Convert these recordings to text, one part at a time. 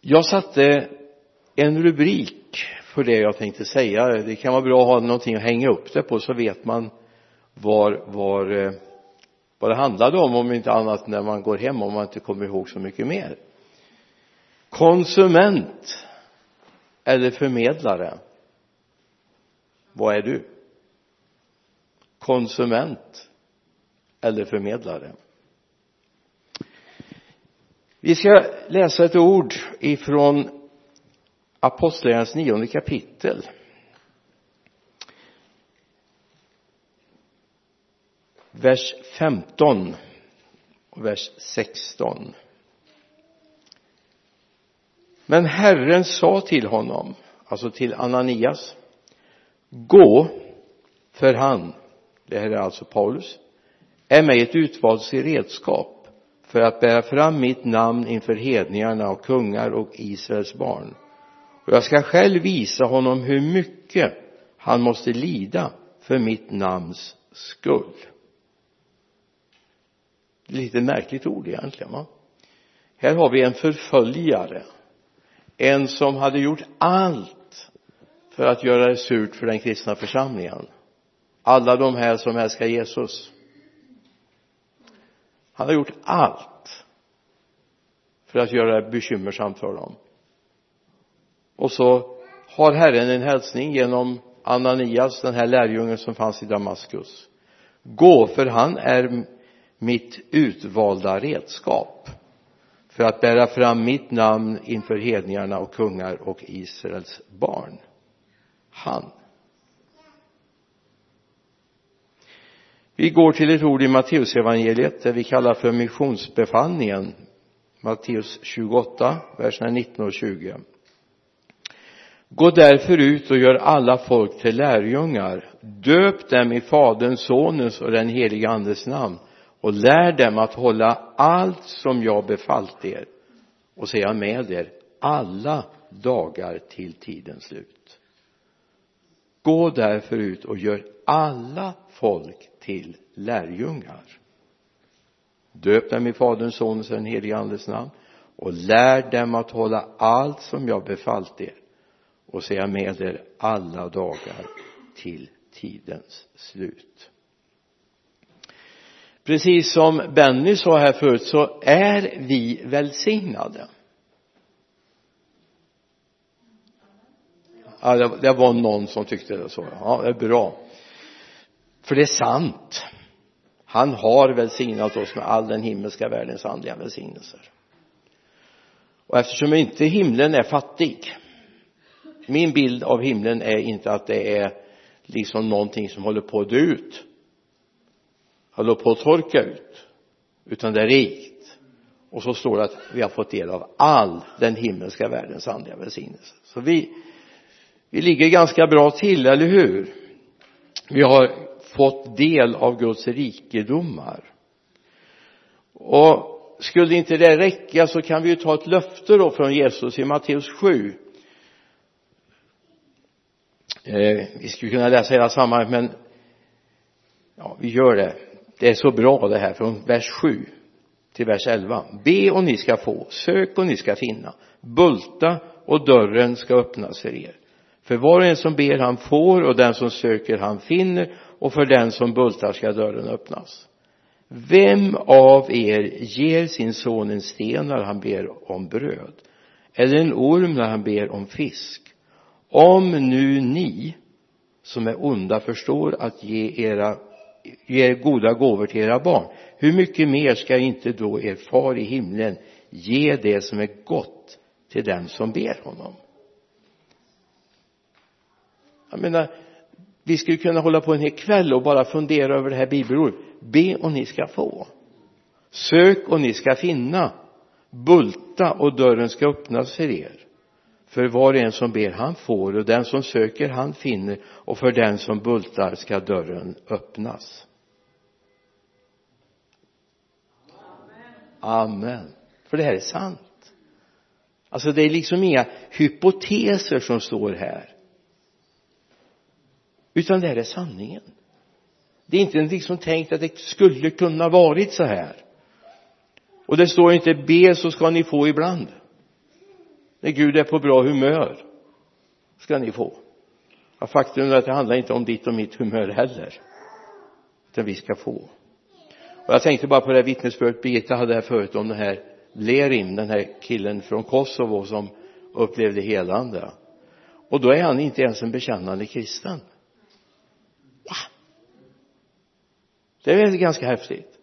jag satte en rubrik för det jag tänkte säga. Det kan vara bra att ha någonting att hänga upp det på så vet man var, var eh, vad det handlade om om inte annat när man går hem om man inte kommer ihåg så mycket mer. Konsument eller förmedlare? Vad är du? Konsument eller förmedlare? Vi ska läsa ett ord ifrån apostlagärningarnas nionde kapitel. Vers 15 och vers 16 men Herren sa till honom alltså till Ananias gå för han det här är alltså Paulus är mig ett utvalt redskap för att bära fram mitt namn inför hedningarna och kungar och Israels barn. Och jag ska själv visa honom hur mycket han måste lida för mitt namns skull. Lite märkligt ord egentligen va? Här har vi en förföljare. En som hade gjort allt för att göra det surt för den kristna församlingen. Alla de här som älskar Jesus han har gjort allt för att göra det bekymmersamt för dem. Och så har Herren en hälsning genom Ananias, den här lärjungen som fanns i Damaskus. Gå för han är mitt utvalda redskap för att bära fram mitt namn inför hedningarna och kungar och Israels barn. Han vi går till ett ord i Matteusevangeliet det vi kallar för missionsbefallningen. Matteus 28 verserna 19 och 20 gå därför ut och gör alla folk till lärjungar. Döp dem i faderns sonens och den helige andes namn och lär dem att hålla allt som jag befallt er och säga med er alla dagar till tidens slut. Gå därför ut och gör alla folk till lärjungar. Döp dem i faderns sonens och den helige andes namn och lär dem att hålla allt som jag befallt er och säga med er alla dagar till tidens slut. Precis som Benny sa här förut så är vi välsignade. Ja, det, det var någon som tyckte det så. Ja det är bra för det är sant. Han har välsignat oss med all den himmelska världens andliga välsignelser. Och eftersom inte himlen är fattig min bild av himlen är inte att det är liksom någonting som håller på att dö ut håller på att torka ut utan det är rikt. Och så står det att vi har fått del av all den himmelska världens andliga välsignelse. Så vi vi ligger ganska bra till, eller hur? Vi har fått del av Guds rikedomar. Och skulle inte det räcka så kan vi ju ta ett löfte då från Jesus i Matteus 7 eh, vi skulle kunna läsa hela sammanhanget men ja, vi gör det. Det är så bra det här från vers 7 till vers 11 be och ni ska få sök och ni ska finna bulta och dörren ska öppnas för er. För var och en som ber han får och den som söker han finner och för den som bultar ska dörren öppnas. Vem av er ger sin son en sten när han ber om bröd eller en orm när han ber om fisk? Om nu ni som är onda förstår att ge era ge goda gåvor till era barn hur mycket mer ska inte då er far i himlen ge det som är gott till den som ber honom? Jag menar vi skulle kunna hålla på en hel kväll och bara fundera över det här bibelordet. Be och ni ska få. Sök och ni ska finna. Bulta och dörren ska öppnas för er. För var och en som ber han får och den som söker han finner och för den som bultar ska dörren öppnas. Amen. För det här är sant. Alltså det är liksom inga hypoteser som står här utan det här är sanningen. Det är inte liksom tänkt att det skulle kunna varit så här. Och det står inte be så ska ni få ibland. När Gud är på bra humör ska ni få. Ja, faktum är att det handlar inte om ditt och mitt humör heller utan vi ska få. Och jag tänkte bara på det vittnesbördet Birgitta hade här förut om den här Lerim, den här killen från Kosovo som upplevde helande. Och då är han inte ens en bekännande kristen. Det är väl ganska häftigt.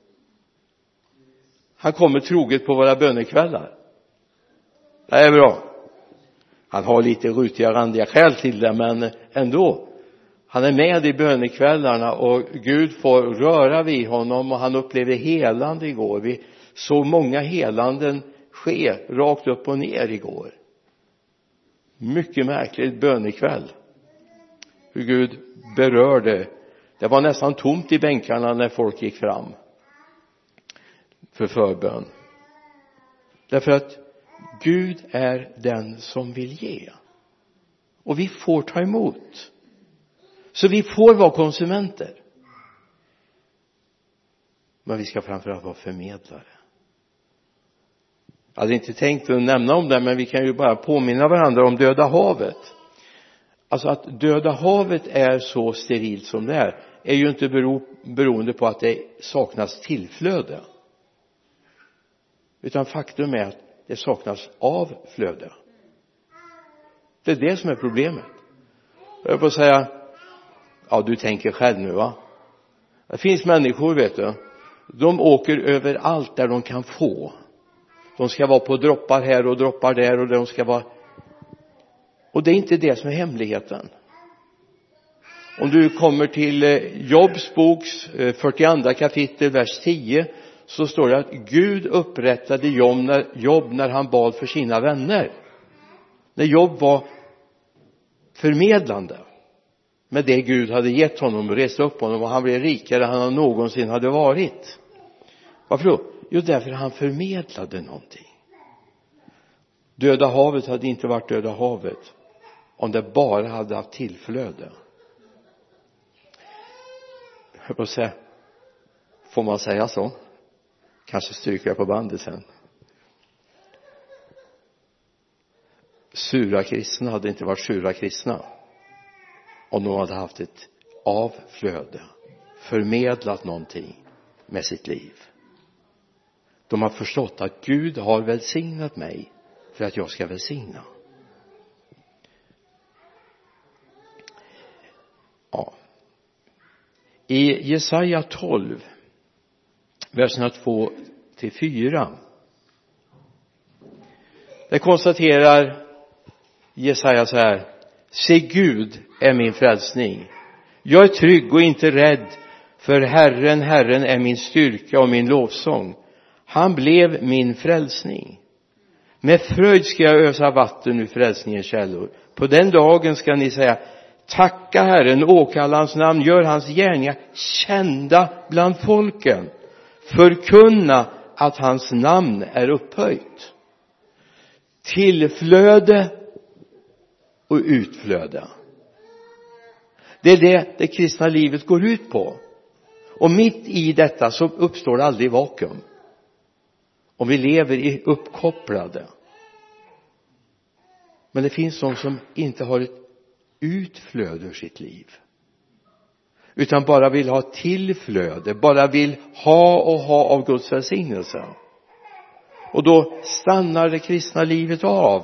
Han kommer troget på våra bönekvällar. Det är bra. Han har lite rutiga randiga skäl till det men ändå. Han är med i bönekvällarna och Gud får röra vid honom och han upplevde helande igår. Vi såg många helanden ske rakt upp och ner igår. Mycket märkligt bönekväll. Hur Gud berörde det var nästan tomt i bänkarna när folk gick fram för förbön. Därför att Gud är den som vill ge. Och vi får ta emot. Så vi får vara konsumenter. Men vi ska framförallt vara förmedlare. Jag hade inte tänkt att nämna om det men vi kan ju bara påminna varandra om Döda havet. Alltså att Döda havet är så sterilt som det är är ju inte bero, beroende på att det saknas tillflöde. Utan faktum är att det saknas avflöde det är det som är problemet. Jag höll på att säga ja du tänker själv nu va? Det finns människor vet du. De åker överallt där de kan få. De ska vara på droppar här och droppar där och de ska vara och det är inte det som är hemligheten om du kommer till eh, Jobs boks eh, 42 kapitel vers 10 så står det att Gud upprättade Job när, Jobb när han bad för sina vänner. När Jobb var förmedlande med det Gud hade gett honom och reste upp honom och han blev rikare än han någonsin hade varit. Varför då? jo därför han förmedlade någonting. Döda havet hade inte varit döda havet om det bara hade haft tillflöde jag på att säga. Får man säga så? Kanske stryker jag på bandet sen. Sura kristna hade inte varit sura kristna om de hade haft ett avflöde förmedlat någonting med sitt liv. De har förstått att Gud har välsignat mig för att jag ska välsigna. I Jesaja 12 verserna 2 till 4 Där konstaterar Jesaja så här se Gud är min frälsning. Jag är trygg och inte rädd för Herren, Herren är min styrka och min lovsång. Han blev min frälsning. Med fröjd ska jag ösa vatten ur frälsningens källor. På den dagen ska ni säga tacka Herren, åkalla hans namn, gör hans gärningar kända bland folken. Förkunna att hans namn är upphöjt. Tillflöde och utflöde. Det är det det kristna livet går ut på. Och mitt i detta så uppstår det aldrig vakuum. Om vi lever i uppkopplade. Men det finns de som inte har ett utflöde ur sitt liv. Utan bara vill ha tillflöde, bara vill ha och ha av Guds välsignelse. Och då stannar det kristna livet av.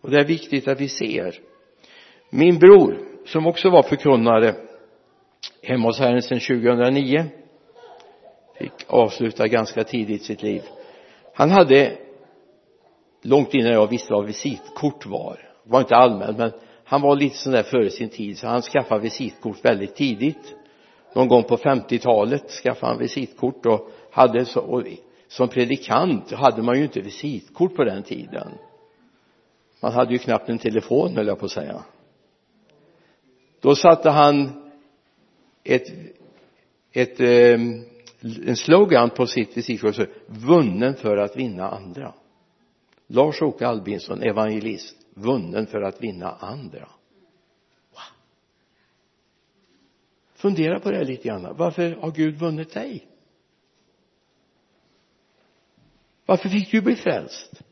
Och det är viktigt att vi ser. Min bror som också var förkunnare hemma hos Herren sedan 2009 fick avsluta ganska tidigt sitt liv. Han hade långt innan jag visste vad visitkort var det var inte allmänt men han var lite sån där före sin tid så han skaffade visitkort väldigt tidigt. Någon gång på 50-talet skaffade han visitkort och hade så och som predikant hade man ju inte visitkort på den tiden. Man hade ju knappt en telefon höll jag på att säga. Då satte han ett ett ehm, en slogan på sitt visitkort vunnen för att vinna andra. Lars-Åke Albinsson evangelist vunnen för att vinna andra. Wow. fundera på det lite grann. Varför har Gud vunnit dig? Varför fick du bli frälst?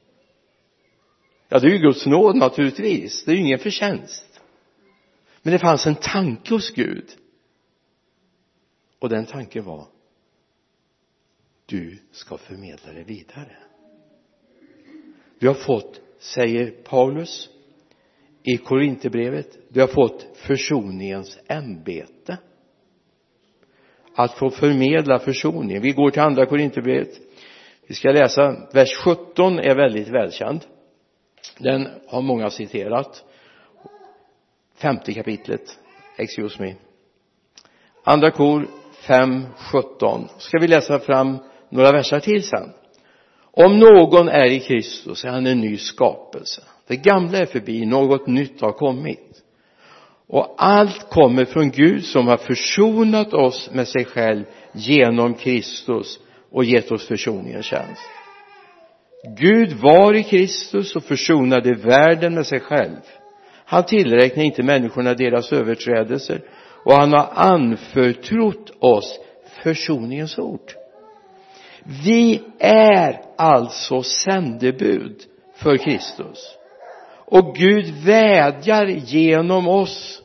Ja det är ju Guds nåd naturligtvis. Det är ju ingen förtjänst. Men det fanns en tanke hos Gud. Och den tanken var du ska förmedla det vidare. Du har fått säger Paulus i Korinthierbrevet du har fått försoningens ämbete. Att få förmedla försoningen. Vi går till andra Korinthierbrevet. Vi ska läsa vers 17 är väldigt välkänd. Den har många citerat. Femte kapitlet. Excuse me. Andra kor 5, 17 ska vi läsa fram några versar till sen? Om någon är i Kristus är han en ny skapelse. Det gamla är förbi, något nytt har kommit. Och allt kommer från Gud som har försonat oss med sig själv genom Kristus och gett oss försoningens tjänst. Gud var i Kristus och försonade världen med sig själv. Han tillräknar inte människorna deras överträdelser och han har anförtrott oss försoningens ord vi är alltså sändebud för Kristus. Och Gud vädjar genom oss.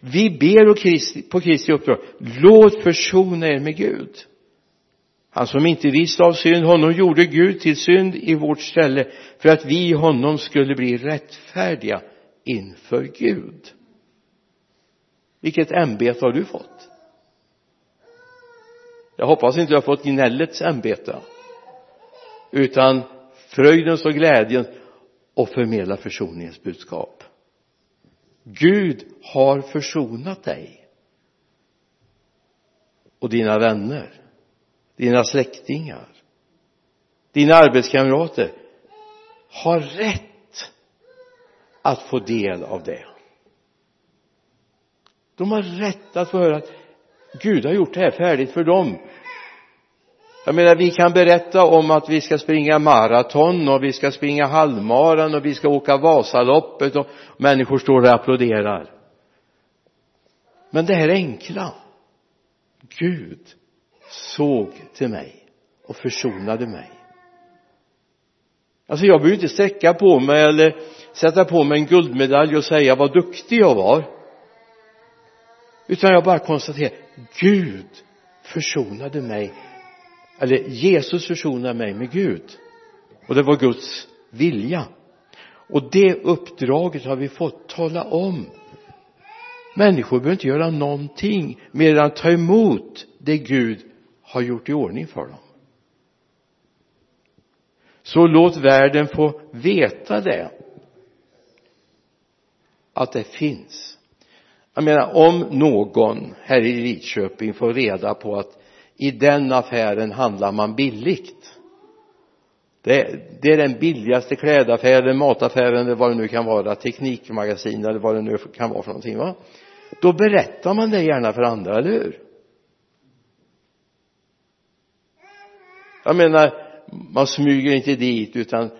Vi ber på Kristi uppdrag. Låt försona er med Gud. Han som inte visste av synd honom gjorde Gud till synd i vårt ställe för att vi i honom skulle bli rättfärdiga inför Gud. Vilket ämbete har du fått? Jag hoppas inte jag har fått gnällets ämbete utan fröjdens och glädjen och förmedla försoningens budskap. Gud har försonat dig och dina vänner dina släktingar dina arbetskamrater har rätt att få del av det. De har rätt att få höra att Gud har gjort det här färdigt för dem. Jag menar vi kan berätta om att vi ska springa maraton och vi ska springa halvmaran och vi ska åka Vasaloppet och människor står där och applåderar. Men det här enkla. Gud såg till mig och försonade mig. Alltså jag behöver inte sträcka på mig eller sätta på mig en guldmedalj och säga vad duktig jag var utan jag bara konstaterar Gud försonade mig. Eller Jesus försonade mig med Gud. Och det var Guds vilja. Och det uppdraget har vi fått tala om. Människor behöver inte göra någonting mer än att ta emot det Gud har gjort i ordning för dem. Så låt världen få veta det att det finns jag menar om någon här i Lidköping får reda på att i den affären handlar man billigt det, det är den billigaste klädaffären, mataffären eller vad det nu kan vara, teknikmagasin eller vad det nu kan vara för någonting va? Då berättar man det gärna för andra, eller hur? Jag menar man smyger inte dit utan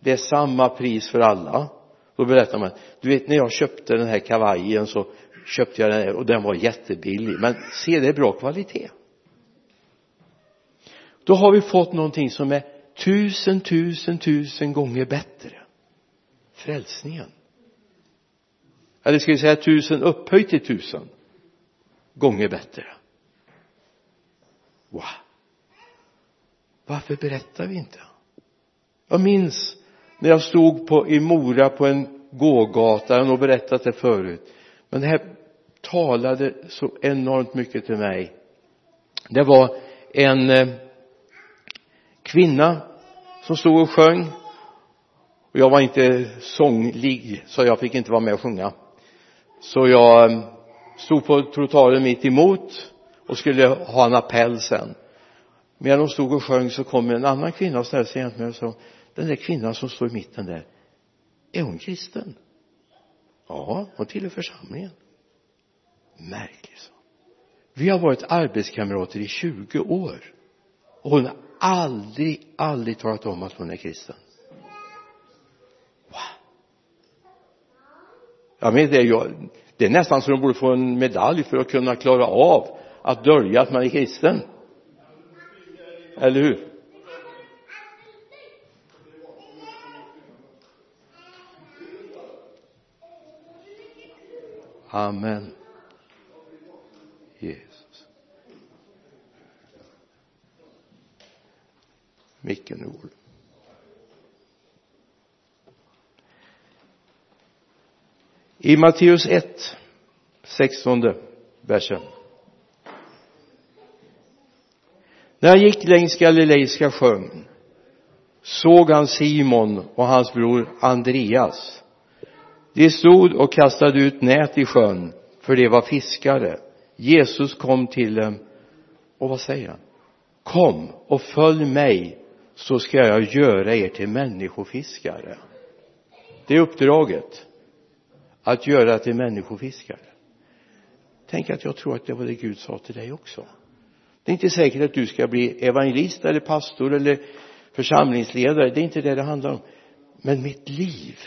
det är samma pris för alla. Då berättar man du vet när jag köpte den här kavajen så köpte jag den här och den var jättebillig. Men se det är bra kvalitet. Då har vi fått någonting som är tusen, tusen, tusen gånger bättre. Frälsningen. Eller ska vi säga tusen upphöjt till tusen gånger bättre. Wow. Varför berättar vi inte? Jag minns när jag stod på, i Mora på en gågata, jag har nog berättat det förut men det här talade så enormt mycket till mig. Det var en eh, kvinna som stod och sjöng. Och jag var inte sånglig så jag fick inte vara med och sjunga. Så jag eh, stod på trottoaren mitt emot och skulle ha en appell sen. Medan hon stod och sjöng så kom en annan kvinna och ställde sig jämte mig och sa den där kvinnan som står i mitten där är hon kristen? Ja hon tillhör församlingen. Märkligt så. Vi har varit arbetskamrater i 20 år. Och hon har aldrig, aldrig talat om att hon är kristen. Wow. jag menar det, jag, det är nästan så de borde få en medalj för att kunna klara av att dölja att man är kristen. Eller hur? Amen. Jesus. Micken ord. I Matteus 1 16 versen. När han gick längs Galileiska sjön såg han Simon och hans bror Andreas de stod och kastade ut nät i sjön för de var fiskare. Jesus kom till dem och vad säger han? Kom och följ mig så ska jag göra er till människofiskare. Det är uppdraget att göra till människofiskare. Tänk att jag tror att det var det Gud sa till dig också. Det är inte säkert att du ska bli evangelist eller pastor eller församlingsledare. Det är inte det det handlar om. Men mitt liv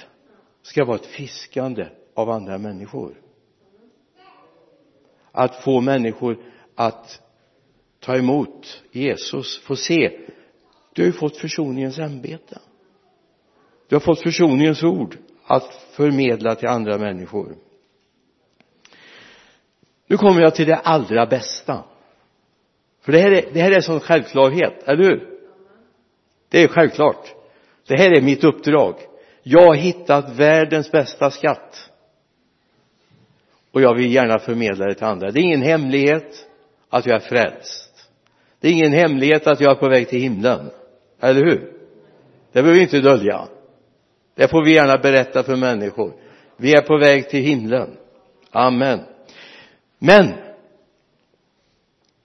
ska vara ett fiskande av andra människor. Att få människor att ta emot Jesus få se du har ju fått försoningens ämbete. Du har fått försoningens ord att förmedla till andra människor. Nu kommer jag till det allra bästa. För det här är, det här är sån självklarhet, eller hur? Det är självklart. Det här är mitt uppdrag jag har hittat världens bästa skatt. Och jag vill gärna förmedla det till andra. Det är ingen hemlighet att jag är frälst. Det är ingen hemlighet att jag är på väg till himlen. Eller hur? Det behöver vi inte dölja. Det får vi gärna berätta för människor. Vi är på väg till himlen. Amen. Men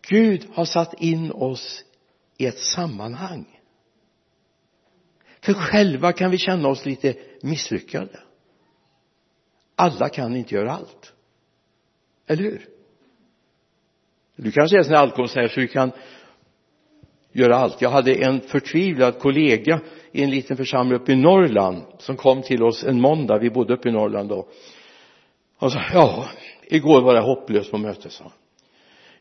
Gud har satt in oss i ett sammanhang för själva kan vi känna oss lite misslyckade. Alla kan inte göra allt. Eller hur? Du kanske är sån alkoholist så du kan göra allt. Jag hade en förtvivlad kollega i en liten församling uppe i Norrland som kom till oss en måndag. Vi bodde uppe i Norrland då. Han sa ja igår var det hopplöst på mötet sa han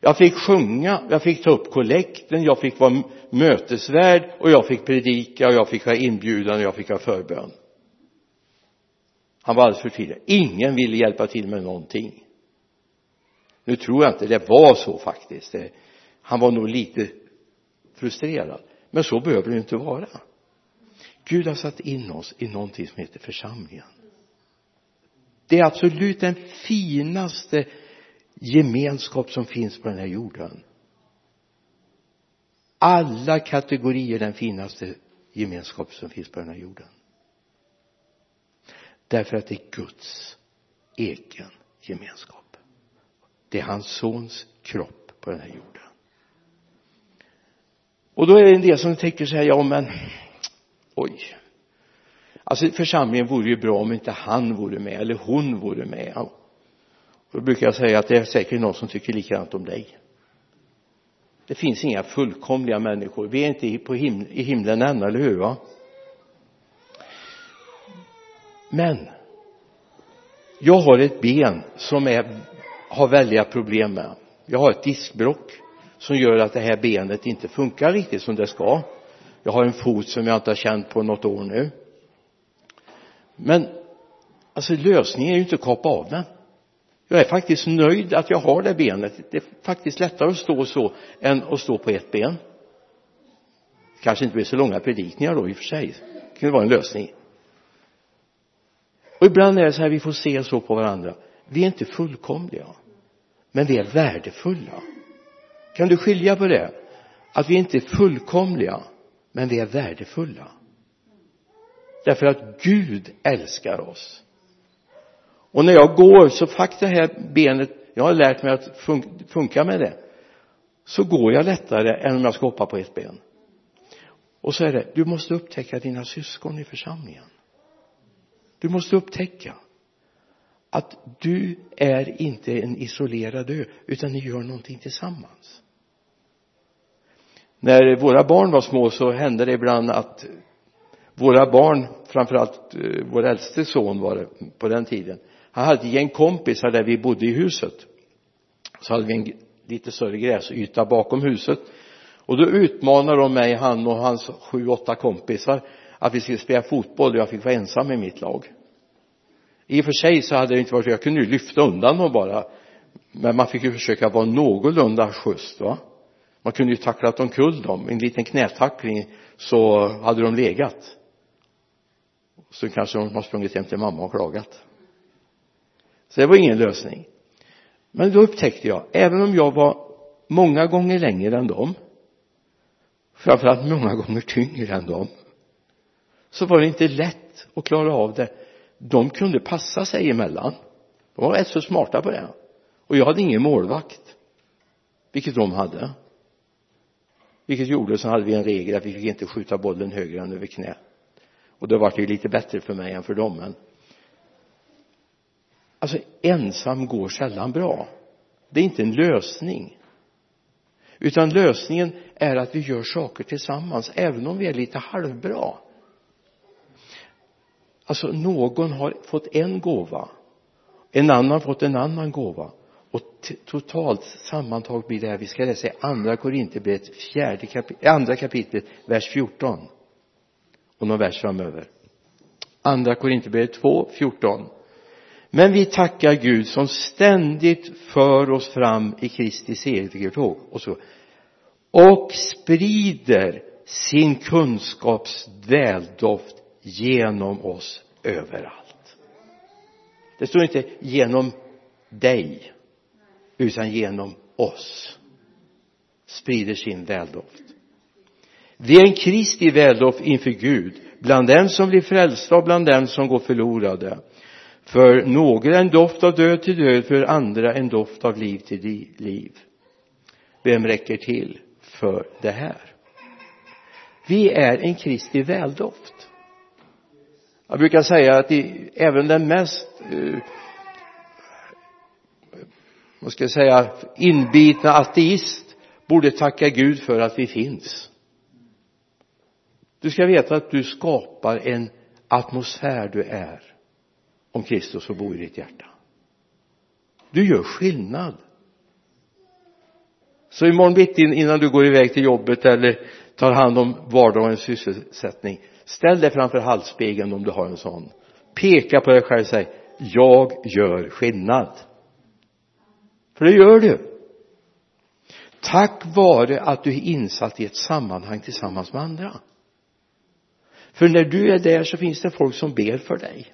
jag fick sjunga, jag fick ta upp kollekten, jag fick vara mötesvärd och jag fick predika och jag fick ha inbjudan och jag fick ha förbön. Han var alldeles förtvivlad ingen ville hjälpa till med någonting. Nu tror jag inte det var så faktiskt. Det, han var nog lite frustrerad. Men så behöver det inte vara. Gud har satt in oss i någonting som heter församlingen. Det är absolut den finaste gemenskap som finns på den här jorden. Alla kategorier den finaste gemenskap som finns på den här jorden. Därför att det är Guds egen gemenskap. Det är hans sons kropp på den här jorden. Och då är det en del som tänker så här ja men oj. Alltså församlingen vore ju bra om inte han vore med eller hon vore med då brukar jag säga att det är säkert någon som tycker likadant om dig. Det finns inga fullkomliga människor. Vi är inte på him i himlen än, eller hur va? Men jag har ett ben som är, har väldiga problem med. Jag har ett diskbrock som gör att det här benet inte funkar riktigt som det ska. Jag har en fot som jag inte har känt på något år nu. Men alltså lösningen är ju inte att kapa av den jag är faktiskt nöjd att jag har det benet. Det är faktiskt lättare att stå så än att stå på ett ben. Kanske inte blir så långa predikningar då i och för sig. Det kan vara en lösning. Och ibland är det så här vi får se så på varandra. Vi är inte fullkomliga men vi är värdefulla. Kan du skilja på det? Att vi inte är fullkomliga men vi är värdefulla. Därför att Gud älskar oss och när jag går så faktiskt det här benet jag har lärt mig att fun funka med det så går jag lättare än om jag ska hoppa på ett ben. Och så är det du måste upptäcka dina syskon i församlingen. Du måste upptäcka att du är inte en isolerad ö utan ni gör någonting tillsammans. När våra barn var små så hände det ibland att våra barn framförallt eh, vår äldste son var det på den tiden han hade ett gäng kompisar där vi bodde i huset. Så hade vi en lite större gräsyta bakom huset. Och då utmanade de mig, han och hans sju, åtta kompisar att vi skulle spela fotboll och jag fick vara ensam i mitt lag. I och för sig så hade det inte varit jag kunde ju lyfta undan dem bara. Men man fick ju försöka vara någorlunda schysst va? Man kunde ju tacklat omkull dem. En liten knätackling så hade de legat. Så kanske de har sprungit hem till mamma och klagat så det var ingen lösning. Men då upptäckte jag även om jag var många gånger längre än dem framförallt många gånger tyngre än dem så var det inte lätt att klara av det. De kunde passa sig emellan. De var rätt så smarta på det. Och jag hade ingen målvakt vilket de hade. Vilket gjorde så hade vi en regel att vi fick inte skjuta bollen högre än över knä. Och då var det ju lite bättre för mig än för dem men alltså ensam går sällan bra. Det är inte en lösning. Utan lösningen är att vi gör saker tillsammans även om vi är lite halvbra. Alltså någon har fått en gåva. En annan fått en annan gåva. Och totalt sammantaget blir det här vi ska läsa i andra Korinthierbrevet fjärde kapitlet, andra kapitlet vers 14 och någon vers framöver. Andra Korinthierbrevet 2, 14 men vi tackar Gud som ständigt för oss fram i Kristi segertåg. Och så. Och sprider sin kunskaps väldoft genom oss överallt. Det står inte genom dig utan genom oss sprider sin väldoft. Vi är en Kristi väldoft inför Gud bland dem som blir frälsta och bland dem som går förlorade för några en doft av död till död för andra en doft av liv till liv. Vem räcker till för det här? Vi är en Kristi väldoft. Jag brukar säga att i, även den mest eh, vad ska jag säga inbitna ateist borde tacka Gud för att vi finns. Du ska veta att du skapar en atmosfär du är om Kristus får bo i ditt hjärta. Du gör skillnad. Så imorgon bitti innan du går iväg till jobbet eller tar hand om vardagens sysselsättning ställ dig framför halsspegeln om du har en sån. Peka på dig själv och säg jag gör skillnad. För det gör du. Tack vare att du är insatt i ett sammanhang tillsammans med andra. För när du är där så finns det folk som ber för dig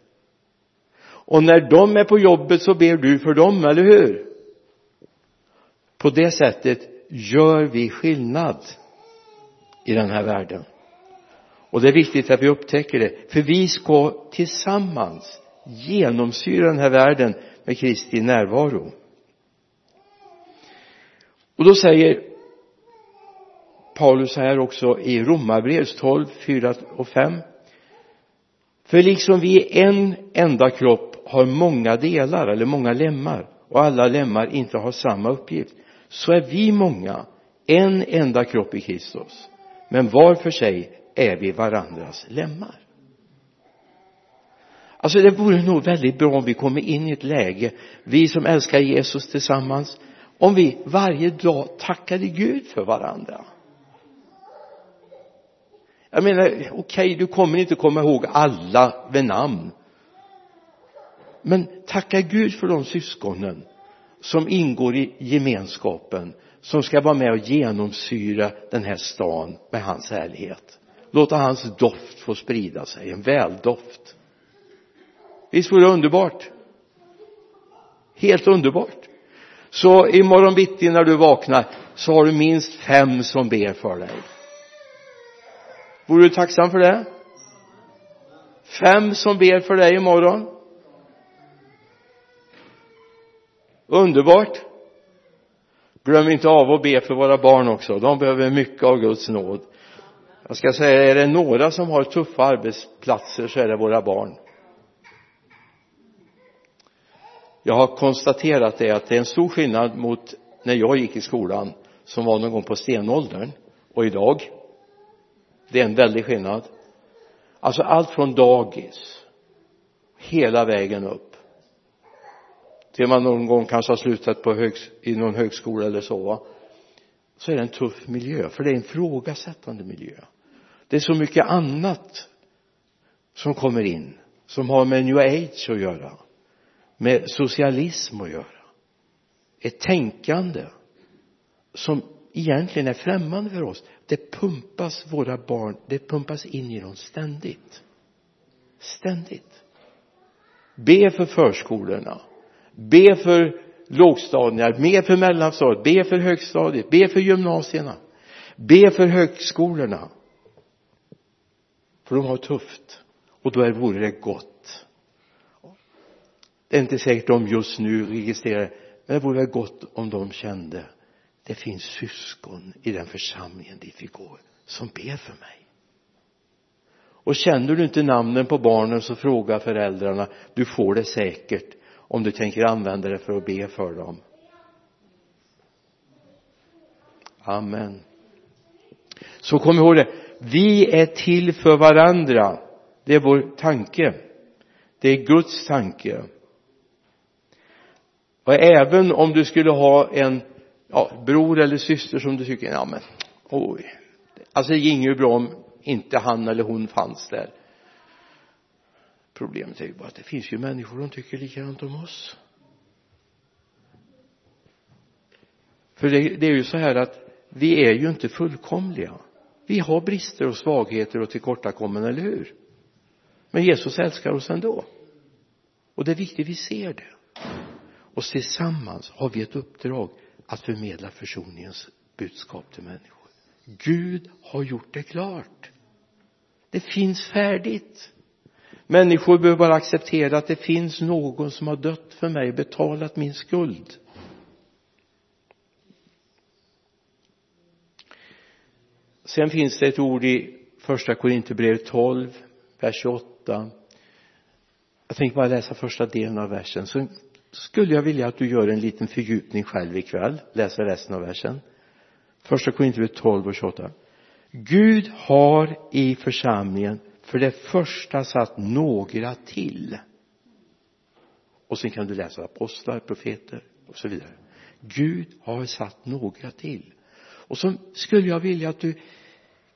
och när de är på jobbet så ber du för dem, eller hur? På det sättet gör vi skillnad i den här världen. Och det är viktigt att vi upptäcker det. För vi ska tillsammans genomsyra den här världen med Kristi närvaro. Och då säger Paulus här också i Romarbrevet 12, 4 och 5 för liksom vi är en enda kropp har många delar eller många lemmar och alla lemmar inte har samma uppgift så är vi många en enda kropp i Kristus. Men var för sig är vi varandras lemmar. Alltså det vore nog väldigt bra om vi kommer in i ett läge vi som älskar Jesus tillsammans om vi varje dag tackade Gud för varandra. Jag menar okej okay, du kommer inte komma ihåg alla vid namn men tacka Gud för de syskonen som ingår i gemenskapen som ska vara med och genomsyra den här stan med hans härlighet. Låta hans doft få sprida sig, en väldoft. Visst vore det underbart? Helt underbart. Så imorgon bitti när du vaknar så har du minst fem som ber för dig. Vore du tacksam för det? Fem som ber för dig imorgon? Underbart. Glöm inte av att be för våra barn också. De behöver mycket av Guds nåd. Jag ska säga är det några som har tuffa arbetsplatser så är det våra barn. Jag har konstaterat det att det är en stor skillnad mot när jag gick i skolan som var någon gång på stenåldern och idag. Det är en väldig skillnad. Alltså allt från dagis hela vägen upp till man någon gång kanske har slutat på högs i någon högskola eller så va? Så är det en tuff miljö för det är en frågasättande miljö. Det är så mycket annat som kommer in som har med new age att göra med socialism att göra ett tänkande som egentligen är främmande för oss. Det pumpas våra barn det pumpas in i dem ständigt. Ständigt. Be för förskolorna be för lågstadierna be för mellanstadiet be för högstadiet be för gymnasierna. Be för högskolorna. För de har tufft. Och då vore det gott. Det är inte säkert de just nu registrerar men det vore väl gott om de kände det finns syskon i den församlingen dit vi går som ber för mig. Och känner du inte namnen på barnen så fråga föräldrarna du får det säkert om du tänker använda det för att be för dem. Amen. Så kom ihåg det. Vi är till för varandra. Det är vår tanke. Det är Guds tanke. Och även om du skulle ha en ja, bror eller syster som du tycker, ja men oj. Alltså det ginge ju bra om inte han eller hon fanns där problemet är ju bara att det finns ju människor som tycker likadant om oss. För det, det är ju så här att vi är ju inte fullkomliga. Vi har brister och svagheter och tillkortakommanden, eller hur? Men Jesus älskar oss ändå. Och det är viktigt vi ser det. Och tillsammans har vi ett uppdrag att förmedla försoningens budskap till människor. Gud har gjort det klart. Det finns färdigt människor behöver bara acceptera att det finns någon som har dött för mig betalat min skuld. Sen finns det ett ord i första Korinthierbrevet 12 vers 28 jag tänker bara läsa första delen av versen. Så skulle jag vilja att du gör en liten fördjupning själv ikväll läser resten av versen. Första Korinthierbrevet 12 och 28 Gud har i församlingen för det första satt några till. Och sen kan du läsa apostlar, profeter och så vidare. Gud har satt några till. Och så skulle jag vilja att du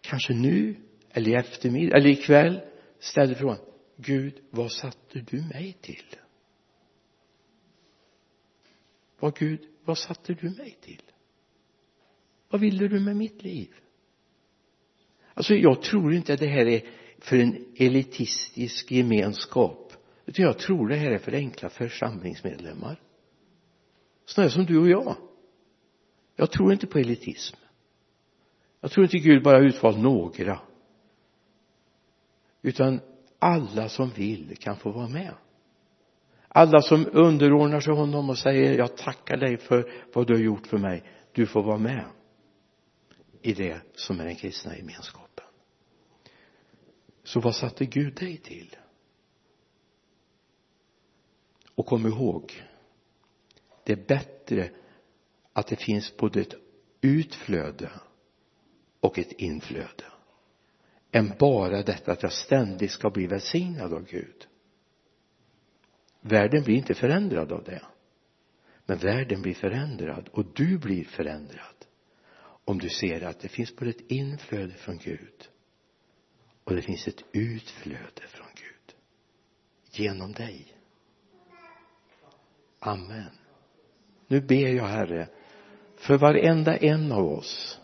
kanske nu eller i eftermiddag eller ikväll ställer frågan Gud vad satte du mig till? Vad Gud vad satte du mig till? Vad ville du med mitt liv? Alltså jag tror inte att det här är för en elitistisk gemenskap. Utan jag tror det här är för enkla församlingsmedlemmar. Sådana som du och jag. Jag tror inte på elitism. Jag tror inte Gud bara utvalt några. Utan alla som vill kan få vara med. Alla som underordnar sig honom och säger jag tackar dig för vad du har gjort för mig. Du får vara med i det som är den kristna gemenskapen så vad satte Gud dig till? Och kom ihåg det är bättre att det finns både ett utflöde och ett inflöde än bara detta att jag ständigt ska bli välsignad av Gud. Världen blir inte förändrad av det men världen blir förändrad och du blir förändrad om du ser att det finns både ett inflöde från Gud och det finns ett utflöde från Gud. Genom dig. Amen. Nu ber jag herre för varenda en av oss.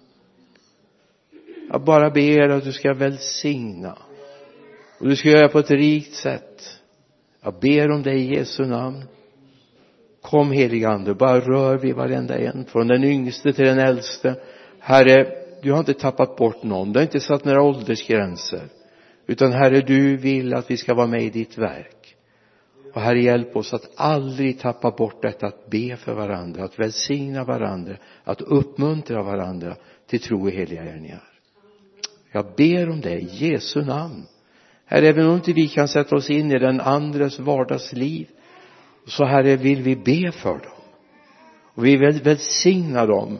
Jag bara ber att du ska välsigna. Och du ska göra på ett rikt sätt. Jag ber om dig i Jesu namn. Kom helige ande bara rör vid varenda en från den yngste till den äldste. Herre du har inte tappat bort någon. Du har inte satt några åldersgränser. Utan herre du vill att vi ska vara med i ditt verk. Och herre hjälp oss att aldrig tappa bort detta att be för varandra att välsigna varandra att uppmuntra varandra till tro och heliga gärningar. Jag ber om det i Jesu namn. Herre, även om inte vi kan sätta oss in i den andres vardagsliv så Herre vill vi be för dem. Och vi vill välsigna dem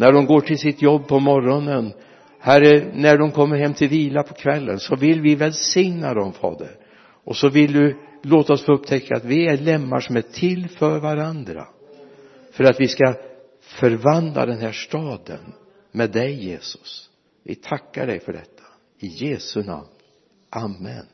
när de går till sitt jobb på morgonen Herre, när de kommer hem till vila på kvällen så vill vi välsigna dem, Fader. Och så vill du låta oss få upptäcka att vi är lemmar som är till för varandra. För att vi ska förvandla den här staden med dig, Jesus. Vi tackar dig för detta. I Jesu namn. Amen.